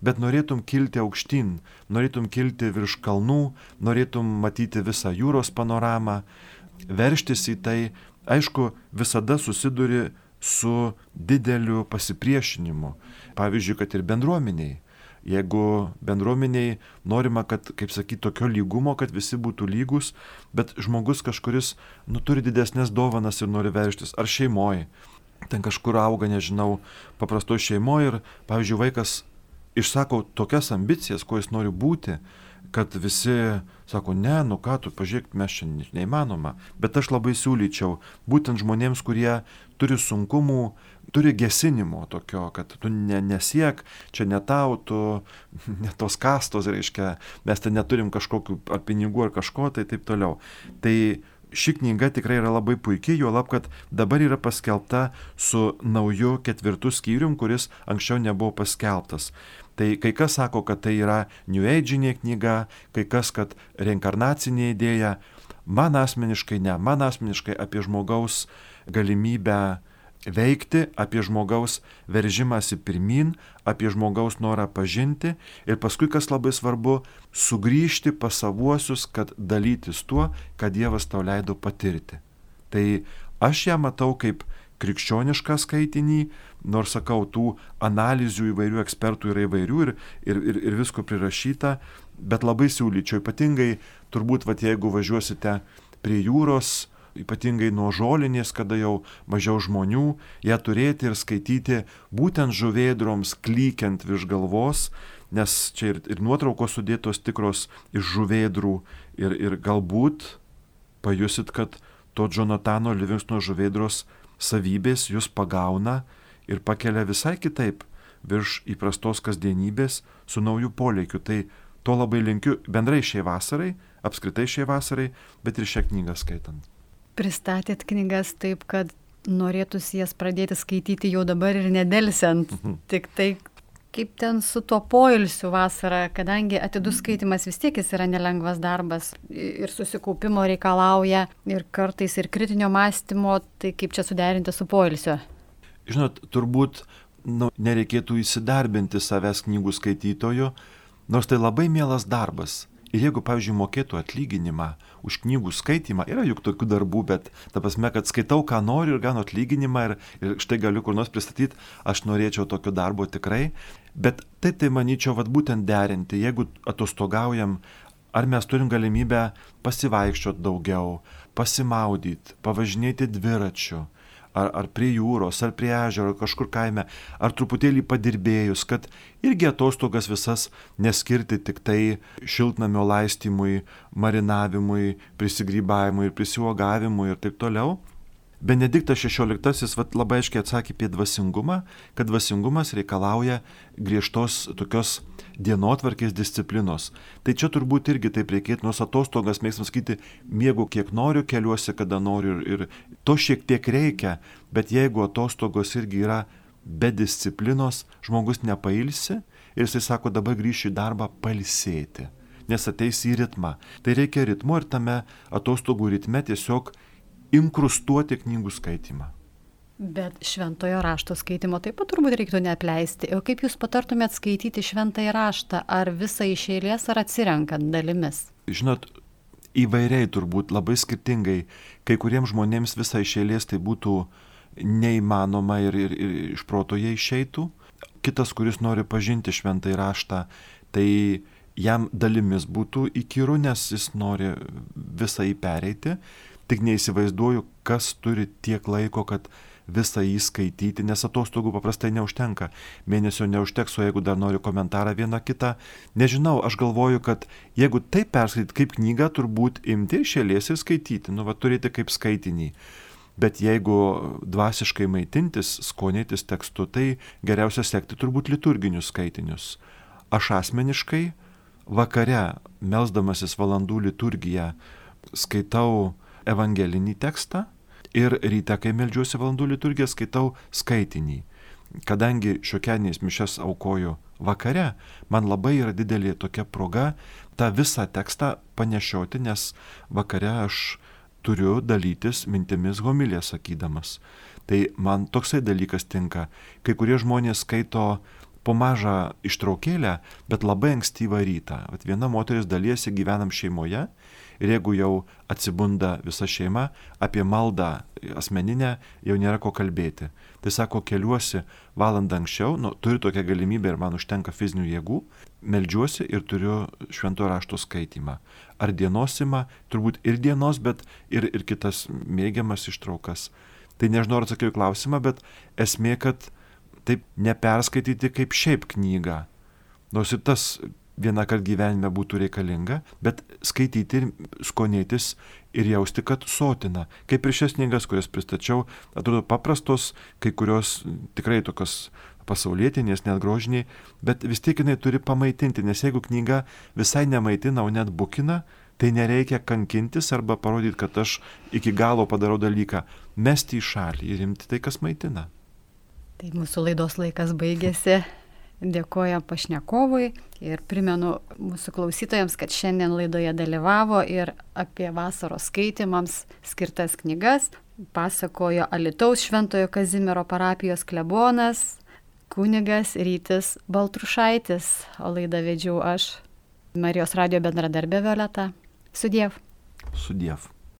bet norėtum kilti aukštyn, norėtum kilti virš kalnų, norėtum matyti visą jūros panoramą, verštis į tai, aišku, visada susiduri su dideliu pasipriešinimu. Pavyzdžiui, kad ir bendruomeniai. Jeigu bendruomeniai norima, kad, kaip sakyti, tokio lygumo, kad visi būtų lygus, bet žmogus kažkuris, nu, turi didesnės dovanas ir nori verštis, ar šeimoji. Ten kažkur auga, nežinau, paprasto šeimoje ir, pavyzdžiui, vaikas išsako tokias ambicijas, kuo jis nori būti, kad visi sako, ne, nu ką tu, pažiūrėk, mes šiandien neįmanoma. Bet aš labai siūlyčiau būtent žmonėms, kurie turi sunkumų, turi gesinimo tokio, kad tu ne, nesiek, čia ne tau, tu ne tos kastos, reiškia, mes ten neturim kažkokių ar pinigų ar kažko, tai taip toliau. Tai ši knyga tikrai yra labai puikiai, jo lab, kad dabar yra paskelbta su nauju ketvirtu skyrium, kuris anksčiau nebuvo paskelbtas. Tai kai kas sako, kad tai yra New Age'inė knyga, kai kas, kad reinkarnacinė idėja. Man asmeniškai ne, man asmeniškai apie žmogaus galimybę veikti, apie žmogaus veržimąsi pirmin, apie žmogaus norą pažinti ir paskui, kas labai svarbu, sugrįžti pas savuosius, kad dalytis tuo, ką Dievas tau leido patirti. Tai aš ją matau kaip krikščionišką skaitinį, nors sakau, tų analizių įvairių ekspertų yra įvairių ir, ir, ir, ir visko prirašyta, bet labai siūlyčiau, ypatingai turbūt, va, jeigu važiuosite prie jūros, ypatingai nuo žolinės, kada jau mažiau žmonių, ją turėti ir skaityti būtent žuvėdroms klykiant virš galvos, nes čia ir, ir nuotraukos sudėtos tikros iš žuvėdrų ir, ir galbūt pajusit, kad to Jonatano Livingstono žuvėdros savybės jūs pagauna ir pakelia visai kitaip virš įprastos kasdienybės su naujų polėkiu. Tai to labai linkiu bendrai šiai vasarai, apskritai šiai vasarai, bet ir šią knygą skaitant. Pristatėt knygas taip, kad norėtųsi jas pradėti skaityti jau dabar ir nedelsiant. Mhm. Tik tai kaip ten su tuo poilsiu vasarą, kadangi atidus skaitimas vis tiek jis yra nelengvas darbas ir susikaupimo reikalauja, ir kartais ir kritinio mąstymo, tai kaip čia suderinti su poilsiu? Žinot, turbūt nu, nereikėtų įsidarbinti savęs knygų skaitytojo, nors tai labai mielas darbas. Ir jeigu, pavyzdžiui, mokėtų atlyginimą už knygų skaitimą, yra juk tokių darbų, bet ta prasme, kad skaitau, ką noriu ir gaunu atlyginimą ir, ir štai galiu kur nors pristatyti, aš norėčiau tokio darbo tikrai. Bet taip tai manyčiau, vad būtent derinti, jeigu atostogaujam, ar mes turim galimybę pasivaikščioti daugiau, pasimaudyti, pavažinėti dviračiu ar, ar prie jūros, ar prie ežero, kažkur kaime, ar truputėlį padirbėjus, kad irgi atostogas visas neskirti tik tai šiltnamio laistymui, marinavimui, prisigrybavimui ir prisiuogavimui ir taip toliau, Benediktas XVI vat, labai aiškiai atsakė apie dvasingumą, kad dvasingumas reikalauja griežtos tokios dienotvarkės disciplinos. Tai čia turbūt irgi taip reikėtų, nors atostogas mėgstam sakyti, mėgau kiek noriu, keliuosi kada noriu ir, ir to šiek tiek reikia, bet jeigu atostogos irgi yra be disciplinos, žmogus nepailsi ir jisai sako, dabar grįšiu į darbą palsėti, nes ateis į ritmą. Tai reikia ritmo ir tame atostogų ritme tiesiog inkrustuoti knygų skaitimą. Bet šventojo rašto skaitimo taip pat turbūt reiktų neapleisti. O kaip jūs patartumėt skaityti šventąjį raštą? Ar visą iš eilės, ar atsirenkant dalimis? Žinot, įvairiai turbūt labai skirtingai. Kai kuriems žmonėms visą iš eilės tai būtų neįmanoma ir, ir, ir iš proto jie išeitų. Kitas, kuris nori pažinti šventąjį raštą, tai jam dalimis būtų įkyru, nes jis nori visą jį pereiti Tik neįsivaizduoju, kas turi tiek laiko, kad visą jį skaityti, nes atostogų paprastai neužtenka. Mėnesio neužteks, o jeigu dar noriu komentarą vieną kitą, nežinau, aš galvoju, kad jeigu taip perskaityti kaip knygą, turbūt imti šėlės ir skaityti, nu va turėti kaip skaitinį. Bet jeigu dvasiškai maitintis, skonėtis tekstu, tai geriausia sekti turbūt liturginius skaitinius. Aš asmeniškai vakare, melzdamasis valandų liturgiją, skaitau evangelinį tekstą ir ryte, kai melžiuosi valandų liturgiją, skaitau skaitinį. Kadangi šiokianiais mišes aukoju vakare, man labai yra didelė tokia proga tą visą tekstą panešioti, nes vakare aš turiu dalytis mintimis homilė sakydamas. Tai man toksai dalykas tinka. Kai kurie žmonės skaito po mažą ištraukėlę, bet labai ankstyvą rytą. Vat viena moteris dalysi gyvenam šeimoje ir jeigu jau atsibunda visa šeima, apie maldą asmeninę jau nėra ko kalbėti. Tai sako, keliuosi valandą anksčiau, nu, turiu tokią galimybę ir man užtenka fizinių jėgų, melžiuosi ir turiu švento rašto skaitimą. Ar dienosima, turbūt ir dienos, bet ir, ir kitas mėgiamas ištraukas. Tai nežinau, ar atsakiau į klausimą, bet esmė, kad taip neperskaityti kaip šiaip knygą. Nors ir tas vieną kartą gyvenime būtų reikalinga, bet skaityti ir skonėtis ir jausti, kad sotina. Kaip ir šias knygas, kurias pristačiau, atrodo paprastos, kai kurios tikrai tokios pasaulietinės, net grožiniai, bet vis tiek jinai turi pamaitinti, nes jeigu knyga visai nemaitina, o net bukina, tai nereikia kankintis arba parodyti, kad aš iki galo padarau dalyką, mesti į šalį ir imti tai, kas maitina. Tai mūsų laidos laikas baigėsi. Dėkoju pašnekovui ir primenu mūsų klausytojams, kad šiandien laidoje dalyvavo ir apie vasaros skaitimams skirtas knygas pasakojo Alitaus Šventojo Kazimiero parapijos klebonas, kunigas Rytis Baltrušaitis, o laidą vedžiau aš, Marijos radio bendradarbė Violeta. Sudiev. Sudiev.